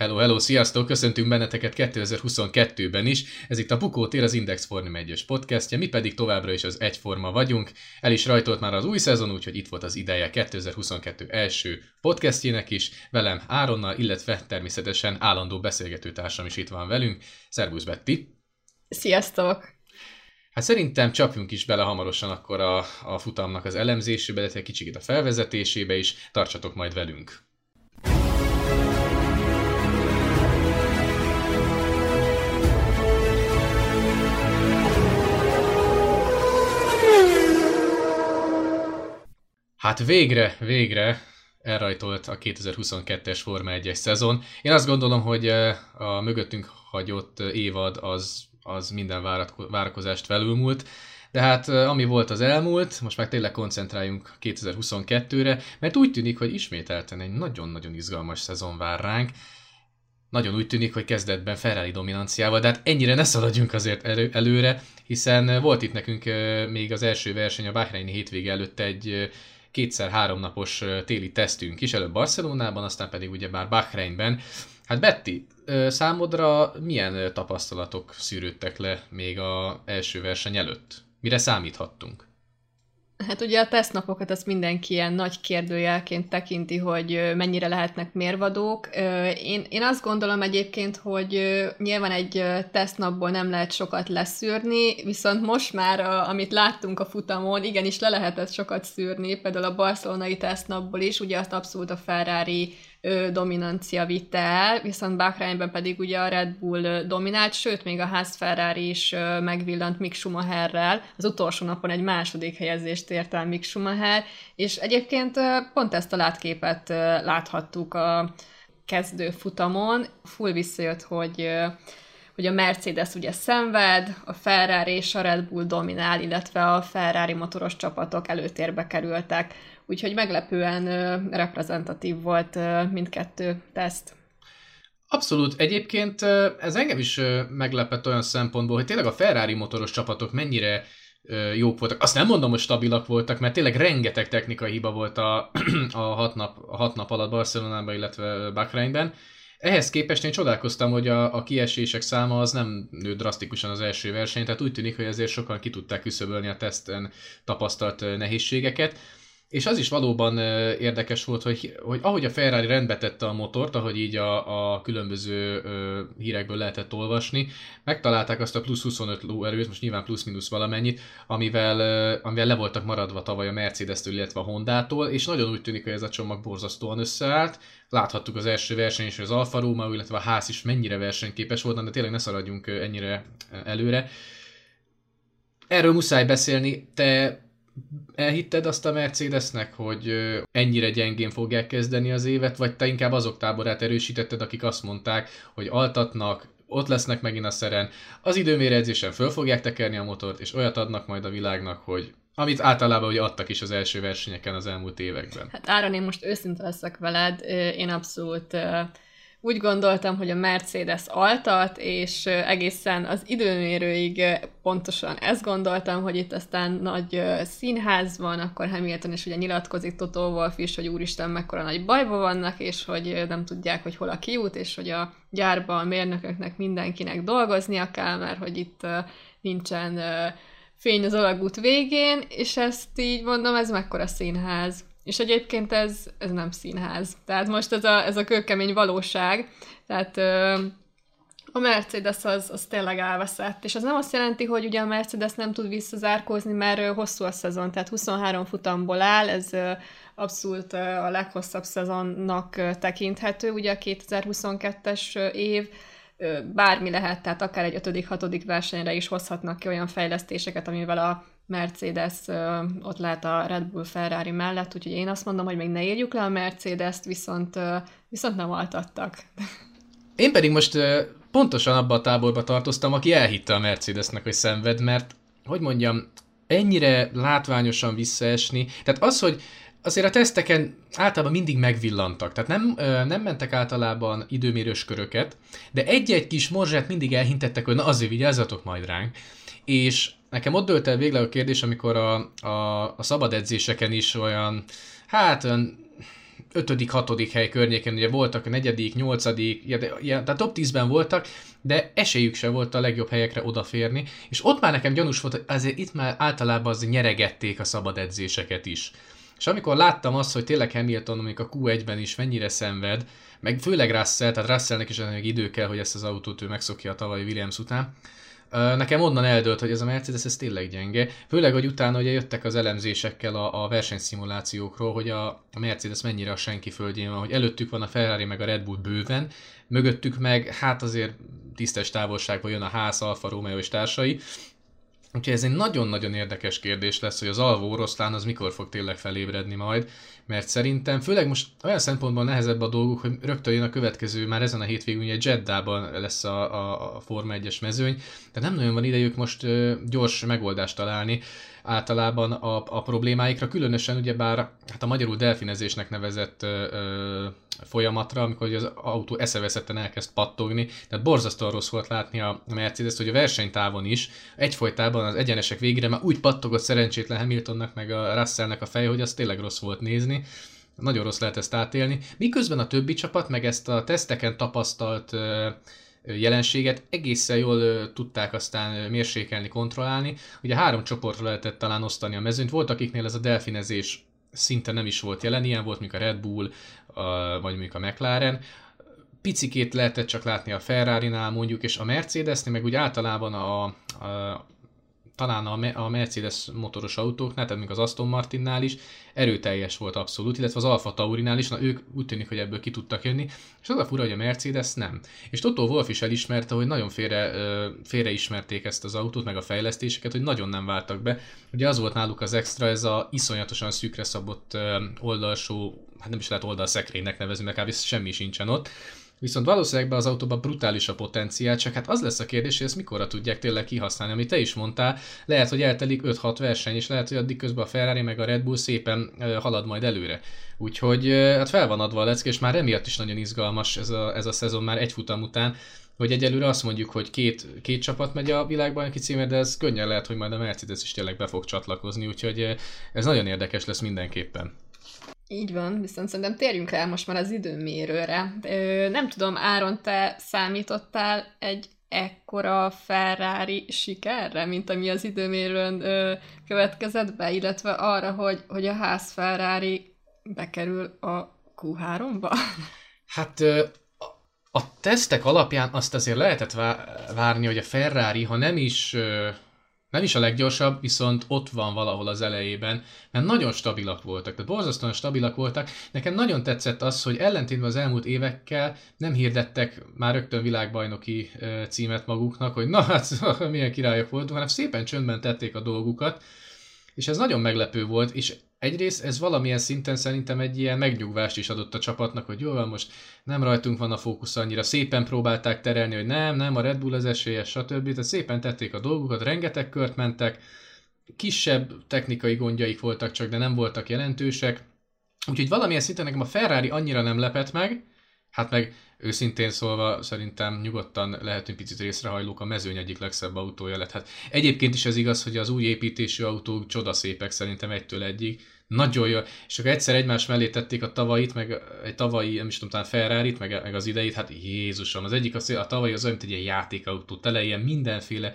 Hello, hello, sziasztok! Köszöntünk benneteket 2022-ben is. Ez itt a Bukó tér, az Index Form 1 podcastja, mi pedig továbbra is az egyforma vagyunk. El is rajtolt már az új szezon, úgyhogy itt volt az ideje 2022 első podcastjének is. Velem Áronnal, illetve természetesen állandó beszélgetőtársam is itt van velünk. Szervusz Betty! Sziasztok! Hát szerintem csapjunk is bele hamarosan akkor a, a futamnak az elemzésébe, illetve kicsit a felvezetésébe is. Tartsatok majd velünk! Hát végre, végre elrajtolt a 2022-es Forma 1-es szezon. Én azt gondolom, hogy a mögöttünk hagyott évad az, az minden várakozást felülmúlt. De hát ami volt az elmúlt, most már tényleg koncentráljunk 2022-re, mert úgy tűnik, hogy ismételten egy nagyon-nagyon izgalmas szezon vár ránk. Nagyon úgy tűnik, hogy kezdetben Ferrari dominanciával, de hát ennyire ne szaladjunk azért elő, előre, hiszen volt itt nekünk még az első verseny a Bahreini hétvége előtt egy kétszer-három napos téli tesztünk is, előbb Barcelonában, aztán pedig ugye már Bahreinben. Hát Betty, számodra milyen tapasztalatok szűrődtek le még a első verseny előtt? Mire számíthattunk? Hát ugye a tesztnapokat az mindenki ilyen nagy kérdőjelként tekinti, hogy mennyire lehetnek mérvadók. Én, én azt gondolom egyébként, hogy nyilván egy tesztnapból nem lehet sokat leszűrni, viszont most már, amit láttunk a futamon, igenis le lehetett sokat szűrni, például a barcelonai tesztnapból is, ugye azt abszolút a Ferrari dominancia vitte el, viszont Bahreinben pedig ugye a Red Bull dominált, sőt, még a Haas Ferrari is megvillant Mick Schumacherrel, az utolsó napon egy második helyezést ért el Mick Schumacher, és egyébként pont ezt a látképet láthattuk a kezdő futamon. Full visszajött, hogy hogy a Mercedes ugye szenved, a Ferrari és a Red Bull dominál, illetve a Ferrari motoros csapatok előtérbe kerültek úgyhogy meglepően reprezentatív volt mindkettő teszt. Abszolút. Egyébként ez engem is meglepett olyan szempontból, hogy tényleg a Ferrari motoros csapatok mennyire jók voltak. Azt nem mondom, hogy stabilak voltak, mert tényleg rengeteg technikai hiba volt a, a, hat, nap, a hat nap alatt Barcelonában, illetve Bahreinben. Ehhez képest én csodálkoztam, hogy a, a kiesések száma az nem nő drasztikusan az első verseny, tehát úgy tűnik, hogy azért sokan ki tudták küszöbölni a teszten tapasztalt nehézségeket. És az is valóban érdekes volt, hogy, hogy ahogy a Ferrari rendbe tette a motort, ahogy így a, a különböző hírekből lehetett olvasni, megtalálták azt a plusz 25 lóerőt, most nyilván plusz-minusz valamennyit, amivel, amivel le voltak maradva tavaly a Mercedes-től, illetve a Honda-tól, és nagyon úgy tűnik, hogy ez a csomag borzasztóan összeállt. Láthattuk az első verseny is, hogy az Alfa Romeo, illetve a ház is mennyire versenyképes volt, de tényleg ne szaladjunk ennyire előre. Erről muszáj beszélni, te elhitted azt a Mercedesnek, hogy ennyire gyengén fogják kezdeni az évet, vagy te inkább azok táborát erősítetted, akik azt mondták, hogy altatnak, ott lesznek megint a szeren, az időméredzésen föl fogják tekerni a motort, és olyat adnak majd a világnak, hogy amit általában ugye adtak is az első versenyeken az elmúlt években. Hát Áron, én most őszinte leszek veled, én abszolút úgy gondoltam, hogy a Mercedes altat, és egészen az időmérőig pontosan ezt gondoltam, hogy itt aztán nagy színház van, akkor Hamilton is ugye nyilatkozik Toto Wolff is, hogy úristen mekkora nagy bajba vannak, és hogy nem tudják, hogy hol a kiút, és hogy a gyárban a mérnököknek mindenkinek dolgoznia kell, mert hogy itt nincsen fény az alagút végén, és ezt így mondom, ez mekkora színház. És egyébként ez, ez nem színház. Tehát most ez a, ez a kőkemény valóság. Tehát ö, a Mercedes az, az tényleg elveszett. És az nem azt jelenti, hogy ugye a Mercedes nem tud visszazárkózni, mert hosszú a szezon, tehát 23 futamból áll, ez abszolút a leghosszabb szezonnak tekinthető, ugye a 2022-es év, bármi lehet, tehát akár egy ötödik, hatodik versenyre is hozhatnak ki olyan fejlesztéseket, amivel a Mercedes ott lehet a Red Bull Ferrari mellett, úgyhogy én azt mondom, hogy még ne írjuk le a Mercedes-t, viszont, viszont nem altattak. Én pedig most pontosan abba a táborba tartoztam, aki elhitte a Mercedesnek, hogy szenved, mert, hogy mondjam, ennyire látványosan visszaesni, tehát az, hogy azért a teszteken általában mindig megvillantak, tehát nem, nem mentek általában időmérős köröket, de egy-egy kis morzsát mindig elhintettek, hogy na azért vigyázzatok majd ránk, és nekem ott dölt el végleg a kérdés, amikor a, a, a szabad edzéseken is olyan, hát olyan ötödik, hatodik hely környéken, ugye voltak a negyedik, nyolcadik, ja, tehát top 10-ben voltak, de esélyük se volt a legjobb helyekre odaférni, és ott már nekem gyanús volt, hogy azért itt már általában az nyeregették a szabad edzéseket is. És amikor láttam azt, hogy tényleg Hamilton, amik a Q1-ben is mennyire szenved, meg főleg Russell, tehát Russellnek is még idő kell, hogy ezt az autót ő megszokja a tavalyi Williams után, Nekem onnan eldőlt, hogy ez a Mercedes ez tényleg gyenge, főleg, hogy utána ugye jöttek az elemzésekkel a, a versenyszimulációkról, hogy a, Mercedes mennyire a senki földjén van, hogy előttük van a Ferrari meg a Red Bull bőven, mögöttük meg hát azért tisztes távolságban jön a ház, Alfa Romeo és társai, Úgyhogy ez egy nagyon-nagyon érdekes kérdés lesz, hogy az alvó oroszlán az mikor fog tényleg felébredni majd, mert szerintem, főleg most olyan szempontból nehezebb a dolguk, hogy rögtön jön a következő, már ezen a hétvégén ugye Jeddában lesz a, a, a Forma 1-es mezőny, de nem nagyon van idejük most ö, gyors megoldást találni általában a, a problémáikra, különösen ugyebár hát a magyarul delfinezésnek nevezett ö, folyamatra, amikor az autó eszeveszetten elkezd pattogni, tehát borzasztóan rossz volt látni a Mercedes, hogy a versenytávon is egyfolytában az egyenesek végére már úgy pattogott szerencsétlen Hamiltonnak meg a Russellnek a fej, hogy az tényleg rossz volt nézni. Nagyon rossz lehet ezt átélni. Miközben a többi csapat meg ezt a teszteken tapasztalt jelenséget egészen jól tudták aztán mérsékelni, kontrollálni. Ugye három csoportra lehetett talán osztani a mezőnyt. Volt, akiknél ez a delfinezés szinte nem is volt jelen, ilyen volt, mint a Red Bull, a, vagy mondjuk a McLaren. Picikét lehetett csak látni a Ferrari-nál mondjuk, és a Mercedesnél, meg úgy általában a, a talán a, a Mercedes motoros autóknál, tehát még az Aston Martinnál is erőteljes volt abszolút, illetve az Alfa Taurinál is, na ők úgy tűnik, hogy ebből ki tudtak jönni, és az a fura, hogy a Mercedes nem. És Toto Wolf is elismerte, hogy nagyon félre, félreismerték ezt az autót, meg a fejlesztéseket, hogy nagyon nem váltak be. Ugye az volt náluk az extra, ez a iszonyatosan szűkre szabott oldalsó, hát nem is lehet oldalszekrénynek nevezni, mert kb. semmi sincsen ott, Viszont valószínűleg be az autóban brutális a potenciál, csak hát az lesz a kérdés, hogy ezt mikorra tudják tényleg kihasználni, amit te is mondtál. Lehet, hogy eltelik 5-6 verseny, és lehet, hogy addig közben a Ferrari meg a Red Bull szépen halad majd előre. Úgyhogy hát fel van adva a lecke, és már emiatt is nagyon izgalmas ez a, ez a szezon már egy futam után, hogy egyelőre azt mondjuk, hogy két, két csapat megy a világbajnoki címre, de ez könnyen lehet, hogy majd a Mercedes is tényleg be fog csatlakozni, úgyhogy ez nagyon érdekes lesz mindenképpen. Így van, viszont szerintem térjünk rá most már az időmérőre. Nem tudom, Áron, te számítottál egy ekkora Ferrari sikerre, mint ami az időmérőn következett be, illetve arra, hogy, hogy a ház Ferrari bekerül a Q3-ba? Hát a tesztek alapján azt azért lehetett várni, hogy a Ferrari, ha nem is nem is a leggyorsabb, viszont ott van valahol az elejében, mert nagyon stabilak voltak, tehát borzasztóan stabilak voltak. Nekem nagyon tetszett az, hogy ellentétben az elmúlt évekkel nem hirdettek már rögtön világbajnoki címet maguknak, hogy na hát milyen királyok voltunk, hanem szépen csöndben tették a dolgukat, és ez nagyon meglepő volt, és egyrészt ez valamilyen szinten szerintem egy ilyen megnyugvást is adott a csapatnak, hogy jó, most nem rajtunk van a fókusz annyira, szépen próbálták terelni, hogy nem, nem, a Red Bull az esélyes, stb. Tehát szépen tették a dolgukat, rengeteg kört mentek, kisebb technikai gondjaik voltak csak, de nem voltak jelentősek. Úgyhogy valamilyen szinten nekem a Ferrari annyira nem lepett meg, hát meg őszintén szólva szerintem nyugodtan lehetünk picit részrehajlók, a mezőny egyik legszebb autója lett. Hát egyébként is ez igaz, hogy az új építésű autók csodaszépek szerintem egytől egyig. Nagyon jó. És akkor egyszer egymás mellé tették a tavait, meg egy tavalyi, nem is tudom, talán ferrari meg, meg az ideit, hát Jézusom, az egyik a, a tavalyi az olyan, mint egy ilyen játékautó, tele ilyen mindenféle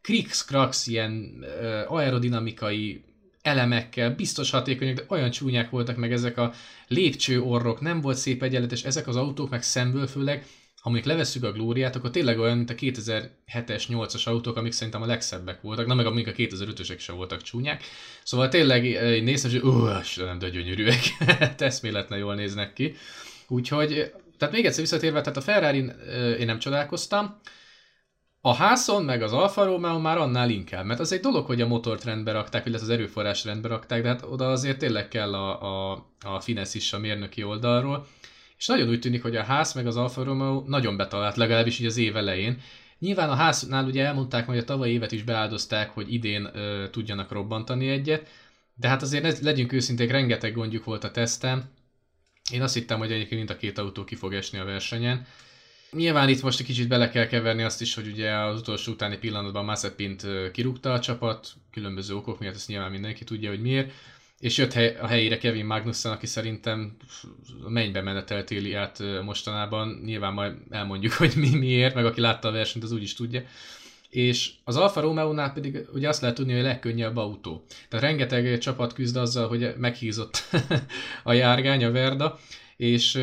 krix krax ilyen aerodinamikai elemekkel, biztos hatékonyak, de olyan csúnyák voltak meg ezek a lépcsőorrok, nem volt szép egyenletes, ezek az autók meg szemből főleg, ha még levesszük a glóriát, akkor tényleg olyan, mint a 2007-es, 8-as autók, amik szerintem a legszebbek voltak, na meg amik a 2005-ösek sem voltak csúnyák. Szóval tényleg néztem, hogy ó, nem de gyönyörűek, eszméletlen jól néznek ki. Úgyhogy, tehát még egyszer visszatérve, tehát a ferrari én nem csodálkoztam, a házon meg az Alfa Romeo már annál inkább, mert az egy dolog, hogy a motort rendbe rakták, illetve az erőforrás rendbe rakták, de hát oda azért tényleg kell a, a, a finesz is a mérnöki oldalról. És nagyon úgy tűnik, hogy a ház meg az Alfa Romeo nagyon betalált, legalábbis így az év elején. Nyilván a háznál ugye elmondták, hogy a tavalyi évet is beáldozták, hogy idén ö, tudjanak robbantani egyet, de hát azért legyünk őszinték, rengeteg gondjuk volt a tesztem. Én azt hittem, hogy egyébként mind a két autó ki fog esni a versenyen. Nyilván itt most egy kicsit bele kell keverni azt is, hogy ugye az utolsó utáni pillanatban Mazepint kirúgta a csapat, különböző okok miatt, ezt nyilván mindenki tudja, hogy miért. és jött a helyére Kevin Magnussen, aki szerintem mennybe meneteltéli át mostanában, nyilván majd elmondjuk, hogy mi miért, meg aki látta a versenyt, az úgy is tudja. És az Alfa Romeo-nál pedig ugye azt lehet tudni, hogy a legkönnyebb autó. Tehát rengeteg csapat küzd azzal, hogy meghízott a járgány, a Verda, és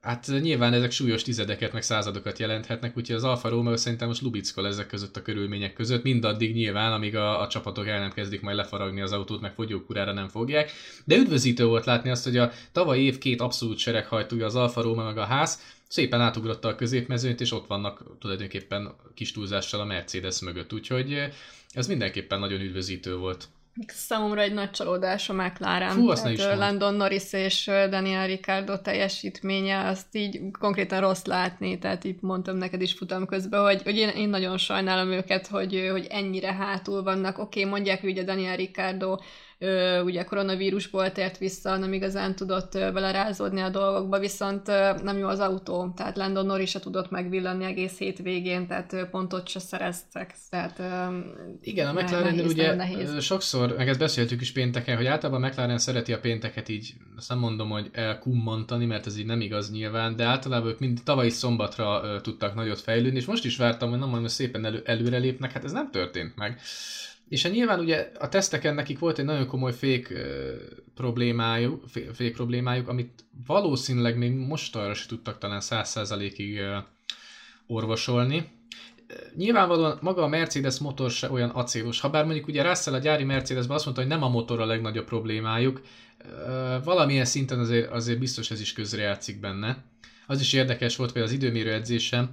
Hát nyilván ezek súlyos tizedeket, meg századokat jelenthetnek, úgyhogy az Alfa Romeo szerintem most lubickol ezek között a körülmények között, mindaddig nyilván, amíg a, a csapatok el nem kezdik majd lefaragni az autót, meg fogyókúrára nem fogják. De üdvözítő volt látni azt, hogy a tavalyi év két abszolút sereghajtója, az Alfa Romeo meg a ház, szépen átugrotta a középmezőnyt, és ott vannak tulajdonképpen kis túlzással a Mercedes mögött, úgyhogy ez mindenképpen nagyon üdvözítő volt. Számomra egy nagy csalódás a McLaren. Fú, azt Tehát Landon Norris és Daniel Ricciardo teljesítménye, azt így konkrétan rossz látni, tehát így mondtam neked is futam közben, hogy, hogy én, én nagyon sajnálom őket, hogy, hogy ennyire hátul vannak. Oké, okay, mondják, hogy a Daniel Ricciardo ö, ugye koronavírusból tért vissza, nem igazán tudott belerázódni a dolgokba, viszont ö, nem jó az autó, tehát Landon Norris se tudott megvillanni egész végén, tehát ö, pontot se szereztek. Tehát, ö, Igen, a McLaren ugye nehéz. sokszor, meg ezt beszéltük is pénteken, hogy általában a McLaren szereti a pénteket így, azt nem mondom, hogy elkummantani, mert ez így nem igaz nyilván, de általában ők mind tavalyi szombatra ö, tudtak nagyot fejlődni, és most is vártam, hogy nem mondom, hogy szépen elő, előrelépnek, hát ez nem történt meg. És hát nyilván ugye a teszteken nekik volt egy nagyon komoly fék problémájuk, fék problémájuk, amit valószínűleg még most arra se tudtak talán 100%-ig orvosolni. Nyilvánvalóan maga a Mercedes motor se olyan acélos, ha bár mondjuk ugye Russell a gyári Mercedesben azt mondta, hogy nem a motor a legnagyobb problémájuk, valamilyen szinten azért, azért biztos ez is közrejátszik benne. Az is érdekes volt, hogy az időmérő edzésem,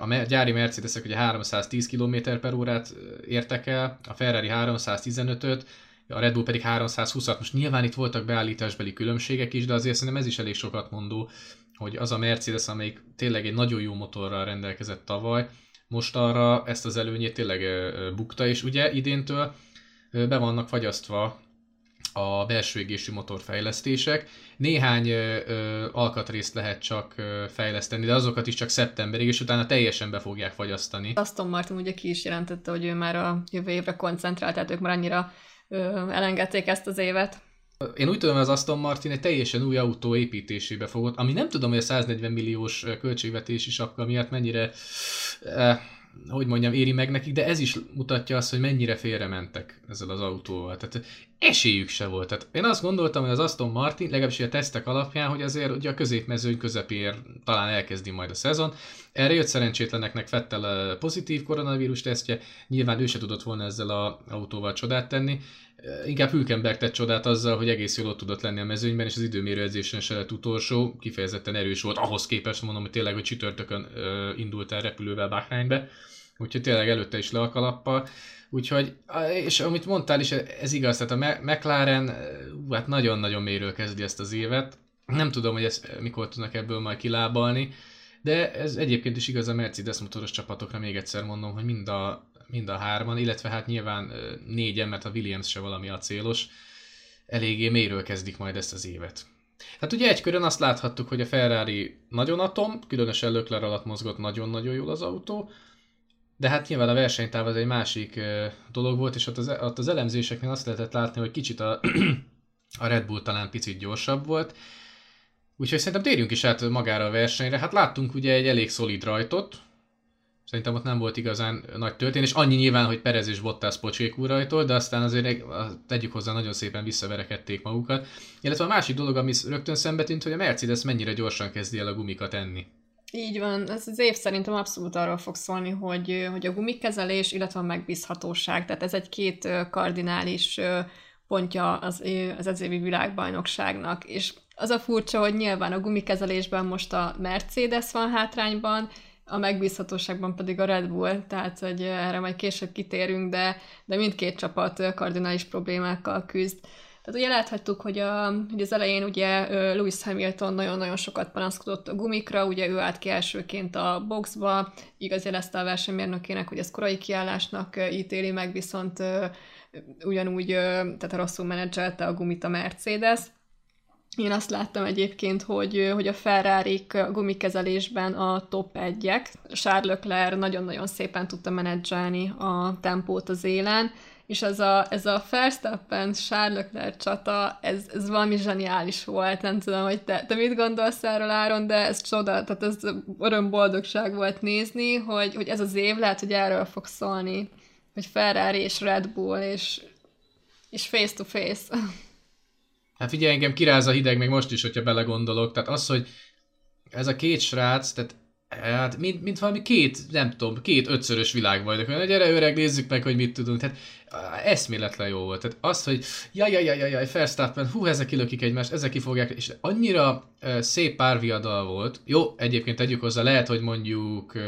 a gyári Mercedesek ugye 310 km per órát értek el, a Ferrari 315-öt, a Red Bull pedig 320-at. Most nyilván itt voltak beállításbeli különbségek is, de azért szerintem ez is elég sokat mondó, hogy az a Mercedes, amelyik tényleg egy nagyon jó motorral rendelkezett tavaly, most arra ezt az előnyét tényleg bukta, és ugye idéntől be vannak fagyasztva a belső égésű motorfejlesztések. Néhány ö, ö, alkatrészt lehet csak ö, fejleszteni, de azokat is csak szeptemberig, és utána teljesen be fogják fagyasztani. Aston Martin ugye ki is jelentette, hogy ő már a jövő évre koncentrált, tehát ők már annyira ö, elengedték ezt az évet. Én úgy tudom, hogy az Aston Martin egy teljesen új autó építésébe fogott, ami nem tudom, hogy a 140 milliós költségvetési sapka miatt mennyire eh, hogy mondjam, éri meg nekik, de ez is mutatja azt, hogy mennyire félrementek ezzel az autóval. Tehát esélyük se volt. Tehát én azt gondoltam, hogy az Aston Martin, legalábbis a tesztek alapján, hogy azért ugye a középmezőny közepér talán elkezdi majd a szezon. Erre jött szerencsétleneknek Fettel pozitív koronavírus tesztje, nyilván ő se tudott volna ezzel az autóval csodát tenni. Inkább Hülkenberg tett csodát azzal, hogy egész jól ott tudott lenni a mezőnyben, és az időmérő edzésen se lett utolsó, kifejezetten erős volt, ahhoz képest mondom, hogy tényleg, hogy csütörtökön indult el repülővel Bahreinbe, úgyhogy tényleg előtte is le a kalappal. Úgyhogy, és amit mondtál is, ez igaz, tehát a McLaren hát nagyon-nagyon mélyről kezdi ezt az évet. Nem tudom, hogy ezt mikor tudnak ebből majd kilábalni, de ez egyébként is igaz a Mercedes motoros csapatokra, még egyszer mondom, hogy mind a, mind a hárman, illetve hát nyilván négyen, mert a Williams se valami acélos, eléggé mélyről kezdik majd ezt az évet. Hát ugye egy körön azt láthattuk, hogy a Ferrari nagyon atom, különösen Lökler alatt mozgott nagyon-nagyon jól az autó, de hát nyilván a versenytáv az egy másik dolog volt, és ott az, ott az elemzéseknél azt lehetett látni, hogy kicsit a, a Red Bull talán picit gyorsabb volt. Úgyhogy szerintem térjünk is át magára a versenyre. Hát láttunk ugye egy elég szolid rajtot, Szerintem ott nem volt igazán nagy történés. Annyi nyilván, hogy Perez és Bottas pocsékú rajtól, de aztán azért tegyük hozzá, nagyon szépen visszaverekedték magukat. Illetve a másik dolog, ami rögtön szembe tűnt, hogy a Mercedes mennyire gyorsan kezdi el a gumikat enni. Így van, ez az év szerintem abszolút arról fog szólni, hogy, hogy a gumikezelés, illetve a megbízhatóság, tehát ez egy két kardinális pontja az, az ez évi világbajnokságnak, és az a furcsa, hogy nyilván a gumikezelésben most a Mercedes van hátrányban, a megbízhatóságban pedig a Red Bull, tehát hogy erre majd később kitérünk, de, de mindkét csapat kardinális problémákkal küzd. Tehát ugye láthattuk, hogy, a, hogy az elején ugye Lewis Hamilton nagyon-nagyon sokat panaszkodott a gumikra, ugye ő állt ki elsőként a boxba, igaz jelezte a versenymérnökének, hogy ez korai kiállásnak ítéli meg, viszont ugyanúgy, tehát rosszul menedzselte a gumit a Mercedes. Én azt láttam egyébként, hogy, hogy a ferrari a gumikezelésben a top egyek. Charles Leclerc nagyon-nagyon szépen tudta menedzselni a tempót az élen, és ez a, ez a Verstappen Charles csata, ez, ez valami zseniális volt, nem tudom, hogy te, te mit gondolsz erről, Áron, de ez csoda, tehát ez örömboldogság volt nézni, hogy, hogy ez az év lehet, hogy erről fog szólni, hogy Ferrari és Red Bull, és, és face to face. Hát figyelj, engem kiráz a hideg még most is, hogyha belegondolok. Tehát az, hogy ez a két srác, tehát Hát, mint, mint valami két, nem tudom, két ötszörös világbajnok. Olyan, gyere öreg, nézzük meg, hogy mit tudunk. Tehát eszméletlen jó volt. Tehát az, hogy jaj, jaj, jaj, jaj, Verstappen, hú, ezek kilökik egymást, ezek ki fogják, és annyira uh, szép párviadal volt. Jó, egyébként tegyük hozzá, lehet, hogy mondjuk uh,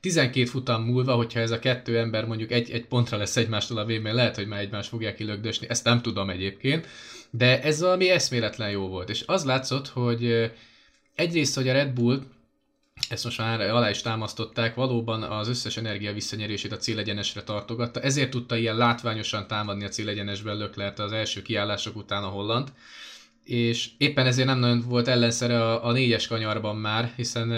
12 futam múlva, hogyha ez a kettő ember mondjuk egy, egy pontra lesz egymástól a végén, lehet, hogy már egymást fogják kilögdösni, ezt nem tudom egyébként, de ez valami eszméletlen jó volt. És az látszott, hogy uh, egyrészt, hogy a Red Bull ezt most már alá is támasztották, valóban az összes energia visszanyerését a célegyenesre tartogatta, ezért tudta ilyen látványosan támadni a célegyenesben Löklert az első kiállások után a holland, és éppen ezért nem nagyon volt ellenszere a, a négyes kanyarban már, hiszen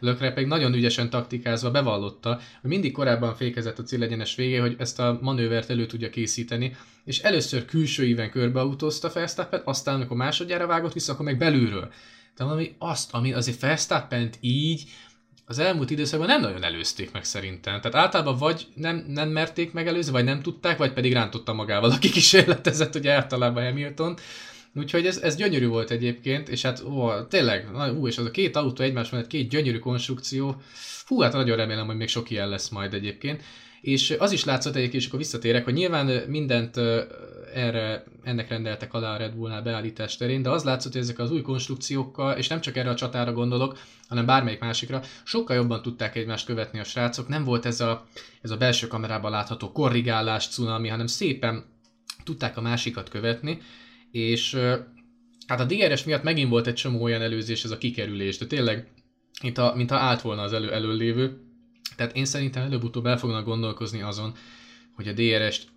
Lökre pedig nagyon ügyesen taktikázva bevallotta, hogy mindig korábban fékezett a célegyenes végé, hogy ezt a manővert elő tudja készíteni, és először külső íven körbeautózta Verstappen, aztán amikor másodjára vágott vissza, akkor meg belülről de valami azt, ami azért verstappen így az elmúlt időszakban nem nagyon előzték meg szerintem. Tehát általában vagy nem, nem merték megelőzni, vagy nem tudták, vagy pedig rántotta magával, aki kísérletezett, ugye általában Hamilton. Úgyhogy ez, ez gyönyörű volt egyébként, és hát ó, tényleg, ú, és az a két autó egymás mellett, két gyönyörű konstrukció, hú, hát nagyon remélem, hogy még sok ilyen lesz majd egyébként. És az is látszott egyébként, és akkor visszatérek, hogy nyilván mindent erre, ennek rendeltek alá a Red Bullnál beállítás terén, de az látszott, hogy ezek az új konstrukciókkal, és nem csak erre a csatára gondolok, hanem bármelyik másikra, sokkal jobban tudták egymást követni a srácok. Nem volt ez a, ez a belső kamerában látható korrigálás, cunami, hanem szépen tudták a másikat követni, és hát a DRS miatt megint volt egy csomó olyan előzés, ez a kikerülés, de tényleg, mint, a, mint ha állt volna az elő, előlévő. Tehát én szerintem előbb-utóbb el fognak gondolkozni azon, hogy a DRS-t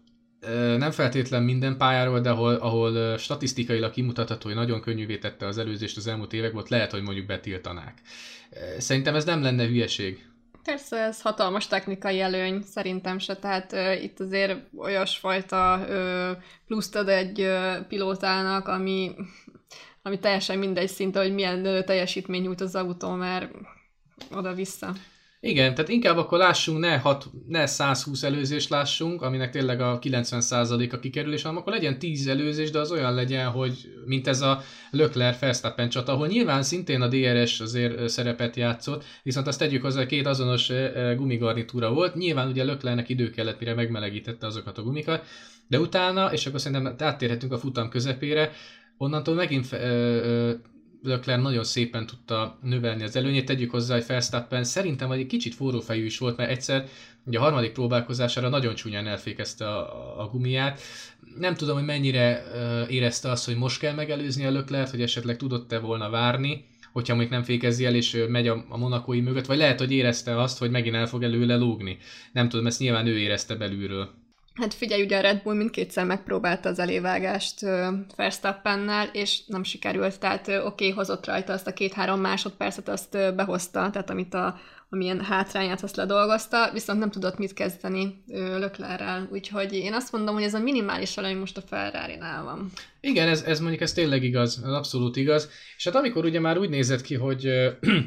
nem feltétlen minden pályáról, de ahol, ahol statisztikailag kimutatható, hogy nagyon könnyűvé tette az előzést az elmúlt években, ott lehet, hogy mondjuk betiltanák. Szerintem ez nem lenne hülyeség. Persze, ez hatalmas technikai előny, szerintem se, tehát uh, itt azért olyasfajta uh, pluszt ad egy uh, pilótának, ami, ami teljesen mindegy szinte, hogy milyen uh, teljesítmény nyújt az autó, mert oda-vissza. Igen, tehát inkább akkor lássunk, ne, hat, ne 120 előzést lássunk, aminek tényleg a 90% a kikerülés, hanem akkor legyen 10 előzés, de az olyan legyen, hogy mint ez a Lökler Verstappen csata, ahol nyilván szintén a DRS azért szerepet játszott, viszont azt tegyük hozzá, két azonos gumigarnitúra volt, nyilván ugye Löklernek idő kellett, mire megmelegítette azokat a gumikat, de utána, és akkor szerintem áttérhetünk a futam közepére, onnantól megint Leclerc nagyon szépen tudta növelni az előnyét. Tegyük hozzá, hogy Verstappen szerintem egy kicsit forrófejű is volt, mert egyszer ugye a harmadik próbálkozására nagyon csúnyán elfékezte a, a gumiát. Nem tudom, hogy mennyire érezte azt, hogy most kell megelőzni a Leclerc, hogy esetleg tudott-e volna várni, hogyha még nem fékezi el, és megy a, a monakói mögött, vagy lehet, hogy érezte azt, hogy megint el fog előle lógni. Nem tudom, ezt nyilván ő érezte belülről. Hát figyelj, ugye a Red Bull mindkétszer megpróbálta az elévágást Verstappennel, és nem sikerült, tehát oké, okay, hozott rajta azt a két-három másodpercet, azt behozta, tehát amit a, amilyen hátrányát azt ledolgozta, viszont nem tudott mit kezdeni Löklerrel, úgyhogy én azt mondom, hogy ez a minimális előny most a ferrari van. Igen, ez, ez mondjuk ez tényleg igaz, ez abszolút igaz, és hát amikor ugye már úgy nézett ki, hogy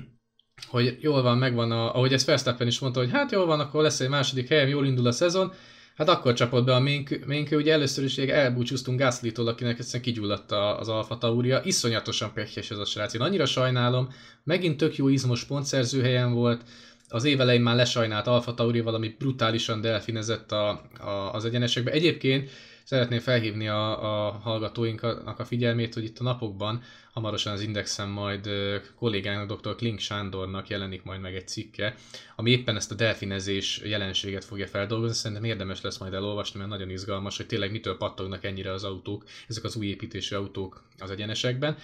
hogy jól van, megvan, a, ahogy ezt Verstappen is mondta, hogy hát jól van, akkor lesz egy második helyem, jól indul a szezon, Hát akkor csapott be a ménkő, ménkő ugye először is elbúcsúztunk Gasly-tól, akinek egyszerűen kigyulladt az Alfa Tauria. Iszonyatosan pekhes ez a srác. Én annyira sajnálom, megint tök jó izmos pontszerző helyen volt, az év elején már lesajnált Alfa Tauri valami brutálisan delfinezett a, a, az egyenesekbe. Egyébként Szeretném felhívni a, a hallgatóinknak a figyelmét, hogy itt a napokban hamarosan az Indexen majd kollégának, dr. Klink Sándornak jelenik majd meg egy cikke, ami éppen ezt a delfinezés jelenséget fogja feldolgozni. Szerintem érdemes lesz majd elolvasni, mert nagyon izgalmas, hogy tényleg mitől pattognak ennyire az autók, ezek az új építésű autók az egyenesekben.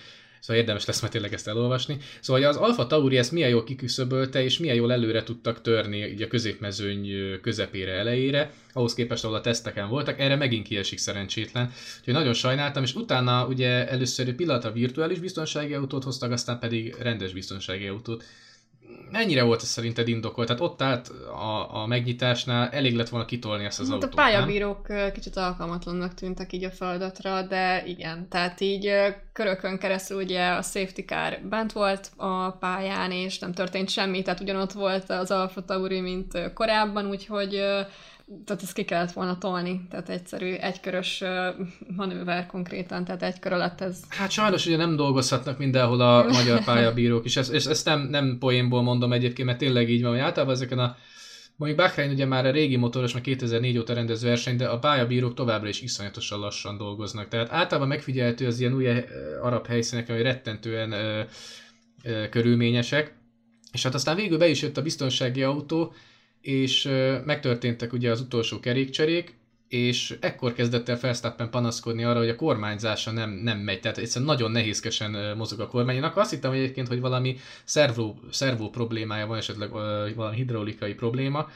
Szóval érdemes lesz majd tényleg ezt elolvasni. Szóval az Alfa Tauri ezt milyen jól kiküszöbölte, és milyen jól előre tudtak törni így a középmezőny közepére, elejére, ahhoz képest, ahol a teszteken voltak, erre megint kiesik szerencsétlen. Úgyhogy nagyon sajnáltam, és utána ugye először egy pillanat a virtuális biztonsági autót hoztak, aztán pedig rendes biztonsági autót. Mennyire volt ez szerinted indokolt? Tehát ott állt a, a megnyitásnál, elég lett volna kitolni ezt az hát autót, A pályabírók nem? kicsit alkalmatlannak tűntek így a feladatra, de igen, tehát így körökön keresztül ugye a safety car bent volt a pályán, és nem történt semmi, tehát ugyanott volt az Alfa Tauri, mint korábban, úgyhogy tehát ezt ki kellett volna tolni, tehát egyszerű, egykörös manőver konkrétan, tehát egy kör alatt ez... Hát sajnos ugye nem dolgozhatnak mindenhol a magyar pályabírók is, és ezt, ezt nem, nem poénból mondom egyébként, mert tényleg így van, hogy általában ezeken a Mondjuk Bahrain ugye már a régi motoros, már 2004 óta rendez verseny, de a pályabírók továbbra is iszonyatosan lassan dolgoznak. Tehát általában megfigyelhető az ilyen új arab helyszínek, hogy rettentően ö, ö, körülményesek. És hát aztán végül be is jött a biztonsági autó, és megtörténtek ugye az utolsó kerékcserék, és ekkor kezdett el Verstappen panaszkodni arra, hogy a kormányzása nem, nem megy, tehát egyszerűen nagyon nehézkesen mozog a kormány. Én akkor azt hittem egyébként, hogy valami szervó, szervó problémája van, esetleg valami hidraulikai probléma,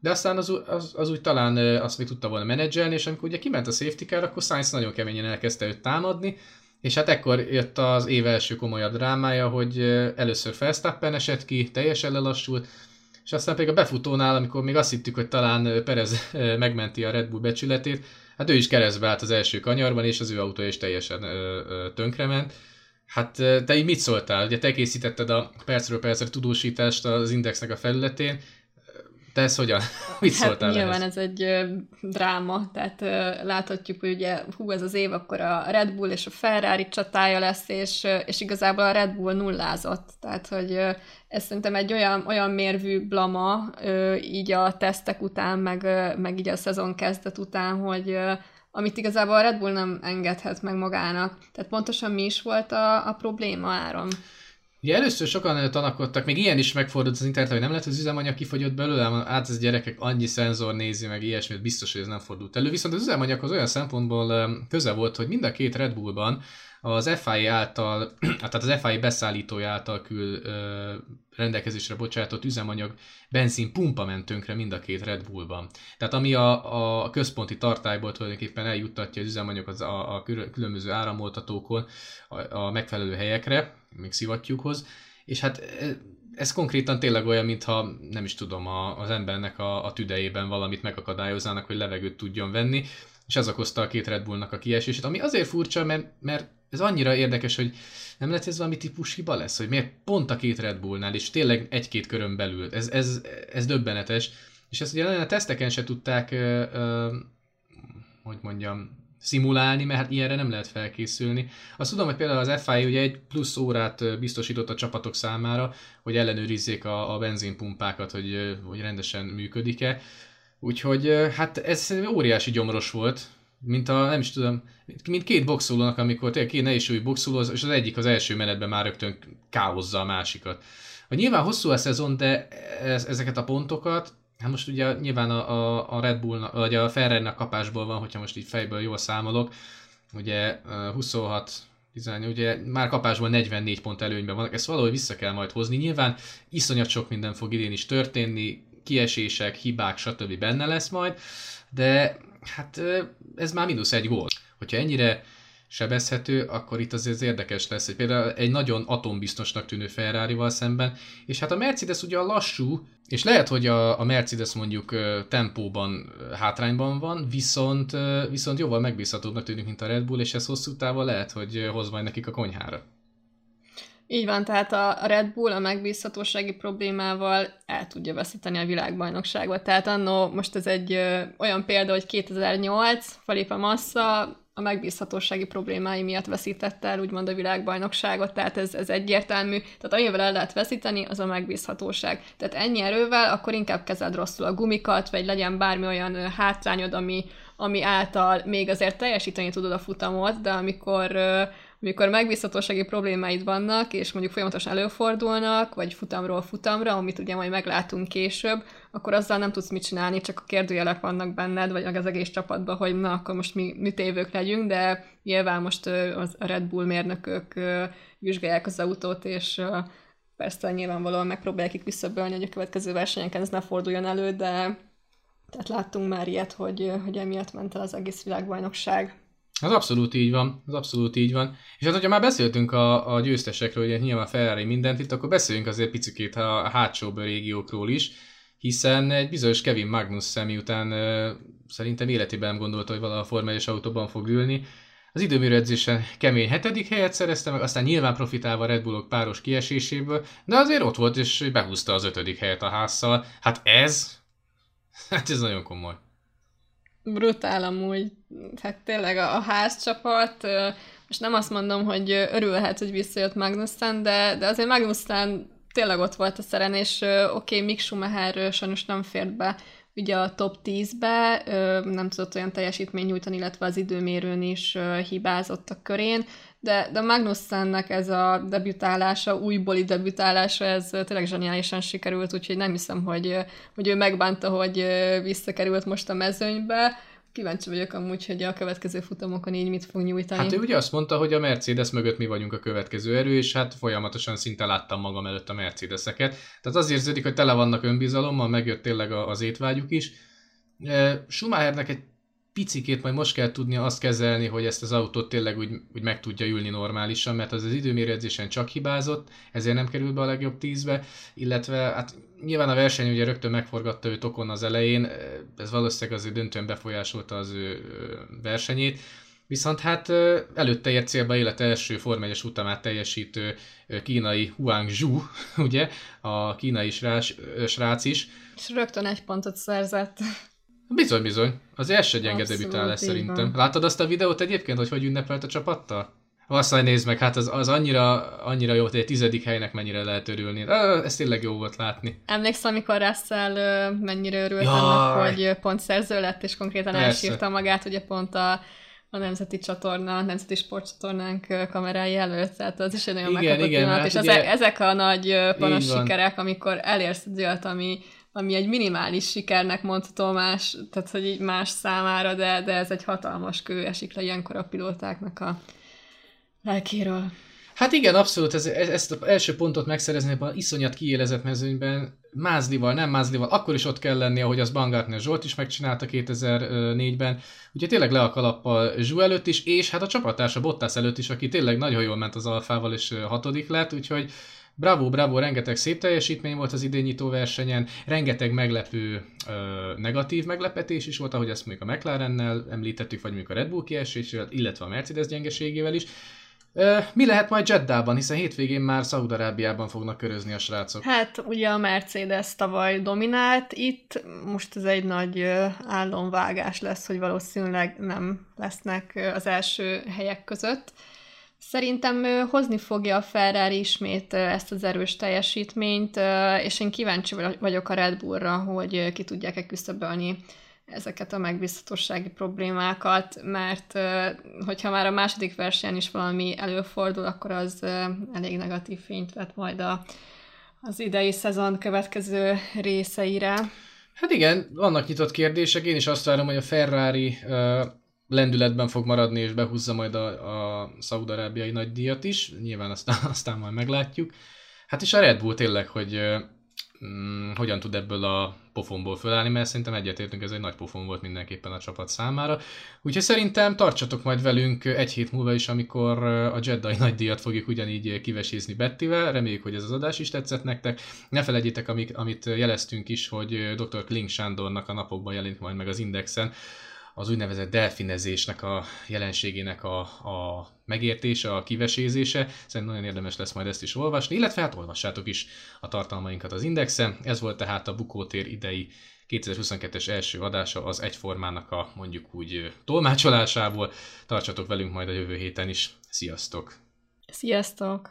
de aztán az, az, az úgy talán azt még tudta volna menedzselni, és amikor ugye kiment a safety car, akkor Sainz nagyon keményen elkezdte őt támadni, és hát ekkor jött az év első komolyabb drámája, hogy először Verstappen esett ki, teljesen lelassult, és aztán pedig a befutónál, amikor még azt hittük, hogy talán Perez megmenti a Red Bull becsületét, hát ő is keresztbe állt az első kanyarban, és az ő autója is teljesen ö, tönkrement. Hát te így mit szóltál? Ugye te készítetted a percről percre tudósítást az Indexnek a felületén, te ez hogyan? Mit hát szóltál nyilván ez egy ö, dráma, tehát ö, láthatjuk, hogy ugye hú, ez az év, akkor a Red Bull és a Ferrari csatája lesz, és, ö, és igazából a Red Bull nullázott. Tehát, hogy ö, ez szerintem egy olyan, olyan mérvű blama ö, így a tesztek után, meg, ö, meg így a szezon kezdet után, hogy ö, amit igazából a Red Bull nem engedhet meg magának. Tehát pontosan mi is volt a, a probléma áron? Ugye először sokan tanakodtak, még ilyen is megfordult az internet, hogy nem lehet, hogy az üzemanyag kifogyott belőle, hát ez gyerekek annyi szenzor nézi, meg ilyesmit, biztos, hogy ez nem fordult elő. Viszont az üzemanyaghoz olyan szempontból köze volt, hogy mind a két Red Bullban az FI által, tehát az FI beszállítója által kül rendelkezésre bocsátott üzemanyag benzin pumpa ment tönkre mind a két Red Bullban. Tehát ami a, a központi tartályból tulajdonképpen eljuttatja az üzemanyagot a, a különböző áramoltatókon a, a megfelelő helyekre, még szivattyúkhoz, és hát e, ez konkrétan tényleg olyan, mintha nem is tudom, a, az embernek a, a tüdejében valamit megakadályoznának, hogy levegőt tudjon venni, és ez okozta a két Red Bullnak a kiesését, ami azért furcsa, mert, mert ez annyira érdekes, hogy nem lehet ez valami típus hiba lesz, hogy miért pont a két Red Bullnál, és tényleg egy-két körön belül. Ez, ez, ez döbbenetes. És ezt ugye a teszteken se tudták, ö, ö, hogy mondjam, szimulálni, mert hát ilyenre nem lehet felkészülni. Azt tudom, hogy például az FIA ugye egy plusz órát biztosított a csapatok számára, hogy ellenőrizzék a, a benzinpumpákat, hogy, hogy rendesen működik-e. Úgyhogy hát ez óriási gyomros volt, mint a, nem is tudom, mint két boxolónak, amikor tényleg két nehézsúlyú boxoló, és az egyik az első menetben már rögtön káoszza a másikat. Hogy nyilván hosszú a szezon, de ez, ezeket a pontokat, hát most ugye nyilván a, a, a Red Bull, vagy a ferrari kapásból van, hogyha most így fejből jól számolok, ugye 26 18, ugye már kapásból 44 pont előnyben vannak, ezt valahogy vissza kell majd hozni. Nyilván iszonyat sok minden fog idén is történni, kiesések, hibák, stb. benne lesz majd, de hát ez már mínusz egy gól. Hogyha ennyire sebezhető, akkor itt azért érdekes lesz, hogy például egy nagyon atombiztosnak tűnő Ferrari-val szemben, és hát a Mercedes ugye a lassú, és lehet, hogy a, a Mercedes mondjuk tempóban hátrányban van, viszont, viszont jóval megbízhatóbbnak tűnik, mint a Red Bull, és ez hosszú távon lehet, hogy hoz majd nekik a konyhára. Így van, tehát a Red Bull a megbízhatósági problémával el tudja veszíteni a világbajnokságot. Tehát annó, most ez egy ö, olyan példa, hogy 2008 Felipe Massa a megbízhatósági problémái miatt veszítette el úgymond a világbajnokságot, tehát ez, ez egyértelmű. Tehát amivel el lehet veszíteni, az a megbízhatóság. Tehát ennyi erővel, akkor inkább kezeld rosszul a gumikat, vagy legyen bármi olyan hátrányod, ami, ami által még azért teljesíteni tudod a futamot, de amikor amikor megbízhatósági problémáid vannak, és mondjuk folyamatosan előfordulnak, vagy futamról futamra, amit ugye majd meglátunk később, akkor azzal nem tudsz mit csinálni, csak a kérdőjelek vannak benned, vagy az egész csapatban, hogy na, akkor most mi műtévők legyünk, de nyilván most az Red Bull mérnökök vizsgálják az autót, és persze nyilvánvalóan megpróbálják itt visszabölni, hogy a következő versenyeken ez ne forduljon elő, de tehát láttunk már ilyet, hogy, hogy emiatt ment el az egész világbajnokság. Az abszolút így van, az abszolút így van. És hát, hogyha már beszéltünk a, a győztesekről, ugye nyilván Ferrari mindent itt, akkor beszéljünk azért picikét a, hátsó régiókról is, hiszen egy bizonyos Kevin Magnussen, miután uh, szerintem életében nem gondolta, hogy valaha Forma 1 autóban fog ülni, az időmérő edzésen kemény hetedik helyet szerezte meg, aztán nyilván profitálva Red Bullok páros kieséséből, de azért ott volt, és behúzta az ötödik helyet a házszal. Hát ez, hát ez nagyon komoly. Brutál amúgy. Hát tényleg a, a házcsapat, most nem azt mondom, hogy örülhet, hogy visszajött Magnussen, de, de azért Magnussen tényleg ott volt a szeren, és oké, okay, Mick Schumacher sajnos nem fért be ugye a top 10-be, nem tudott olyan teljesítmény nyújtani, illetve az időmérőn is hibázott a körén, de, de Magnussennek ez a debütálása, újbóli debütálása, ez tényleg zseniálisan sikerült, úgyhogy nem hiszem, hogy, hogy ő megbánta, hogy visszakerült most a mezőnybe, Kíváncsi vagyok amúgy, hogy a következő futamokon így mit fog nyújtani. Hát ő ugye azt mondta, hogy a Mercedes mögött mi vagyunk a következő erő, és hát folyamatosan szinte láttam magam előtt a Mercedeseket. Tehát az érződik, hogy tele vannak önbizalommal, megjött tényleg az étvágyuk is. Schumachernek egy picikét majd most kell tudnia azt kezelni, hogy ezt az autót tényleg úgy, úgy meg tudja ülni normálisan, mert az az időmérőedzésen csak hibázott, ezért nem került be a legjobb tízbe, illetve hát nyilván a verseny ugye rögtön megforgatta őt okon az elején, ez valószínűleg azért döntően befolyásolta az ő versenyét, Viszont hát előtte ért célba élet első Form 1 utamát teljesítő kínai Huang Zhu, ugye, a kínai srác, srác is. És rögtön egy pontot szerzett. Bizony, bizony. Az első gyenge debütálás szerintem. Látod azt a videót egyébként, hogy hogy ünnepelt a csapattal? Vasszaj nézd meg, hát az, az annyira, annyira jó, hogy egy tizedik helynek mennyire lehet örülni. Ez tényleg jó volt látni. Emlékszem, amikor Russell mennyire örült Jaj. annak, hogy pont szerző lett, és konkrétan Persze. elsírta magát, ugye pont a, a Nemzeti Csatorna, a Nemzeti Sportcsatornánk kamerái előtt, tehát az is egy nagyon megkapott pillanat, hát és ugye... ezek, ezek a nagy panos sikerek, amikor elérsz egy olyat, ami, ami egy minimális sikernek mondható más, tehát hogy így más számára, de, de ez egy hatalmas kő esik le ilyenkor a pilótáknak a lelkéről. Hát igen, abszolút, ez, ezt az első pontot megszerezni ebben az iszonyat kiélezett mezőnyben, mázlival, nem mázlival, akkor is ott kell lenni, ahogy az Bangartner Zsolt is megcsinálta 2004-ben. Úgyhogy tényleg le a kalappal Zsú előtt is, és hát a csapattársa Bottas előtt is, aki tényleg nagyon jól ment az alfával, és hatodik lett, úgyhogy Bravo, bravo, rengeteg szép teljesítmény volt az idényító versenyen, rengeteg meglepő ö, negatív meglepetés is volt, ahogy ezt még a McLarennel említettük, vagy mondjuk a Red Bull kiesésével, illetve a Mercedes gyengeségével is. Mi lehet majd Jeddában, hiszen hétvégén már Szaudarábiában fognak körözni a srácok? Hát ugye a Mercedes tavaly dominált itt, most ez egy nagy állomvágás lesz, hogy valószínűleg nem lesznek az első helyek között. Szerintem hozni fogja a Ferrari ismét ezt az erős teljesítményt, és én kíváncsi vagyok a Red Bullra, hogy ki tudják-e küszöbölni ezeket a megbízhatósági problémákat, mert hogyha már a második versenyen is valami előfordul, akkor az elég negatív fényt vet majd a, az idei szezon következő részeire. Hát igen, vannak nyitott kérdések, én is azt várom, hogy a Ferrari lendületben fog maradni, és behúzza majd a, a szaudarábiai nagydíjat is, nyilván aztán, aztán majd meglátjuk. Hát és a Red Bull tényleg, hogy mm, hogyan tud ebből a pofonból fölállni, mert szerintem egyetértünk, ez egy nagy pofon volt mindenképpen a csapat számára. Úgyhogy szerintem tartsatok majd velünk egy hét múlva is, amikor a Jedi nagydíjat fogjuk ugyanígy kivesézni Bettivel. Reméljük, hogy ez az adás is tetszett nektek. Ne felejtjétek, amik, amit jeleztünk is, hogy dr. Kling Sándornak a napokban jelent majd meg az Indexen az úgynevezett delfinezésnek a jelenségének a, a megértése, a kivesézése. Szerintem nagyon érdemes lesz majd ezt is olvasni, illetve hát olvassátok is a tartalmainkat az Indexen. Ez volt tehát a Bukótér idei 2022-es első adása az egyformának a mondjuk úgy tolmácsolásából. Tartsatok velünk majd a jövő héten is. Sziasztok! Sziasztok!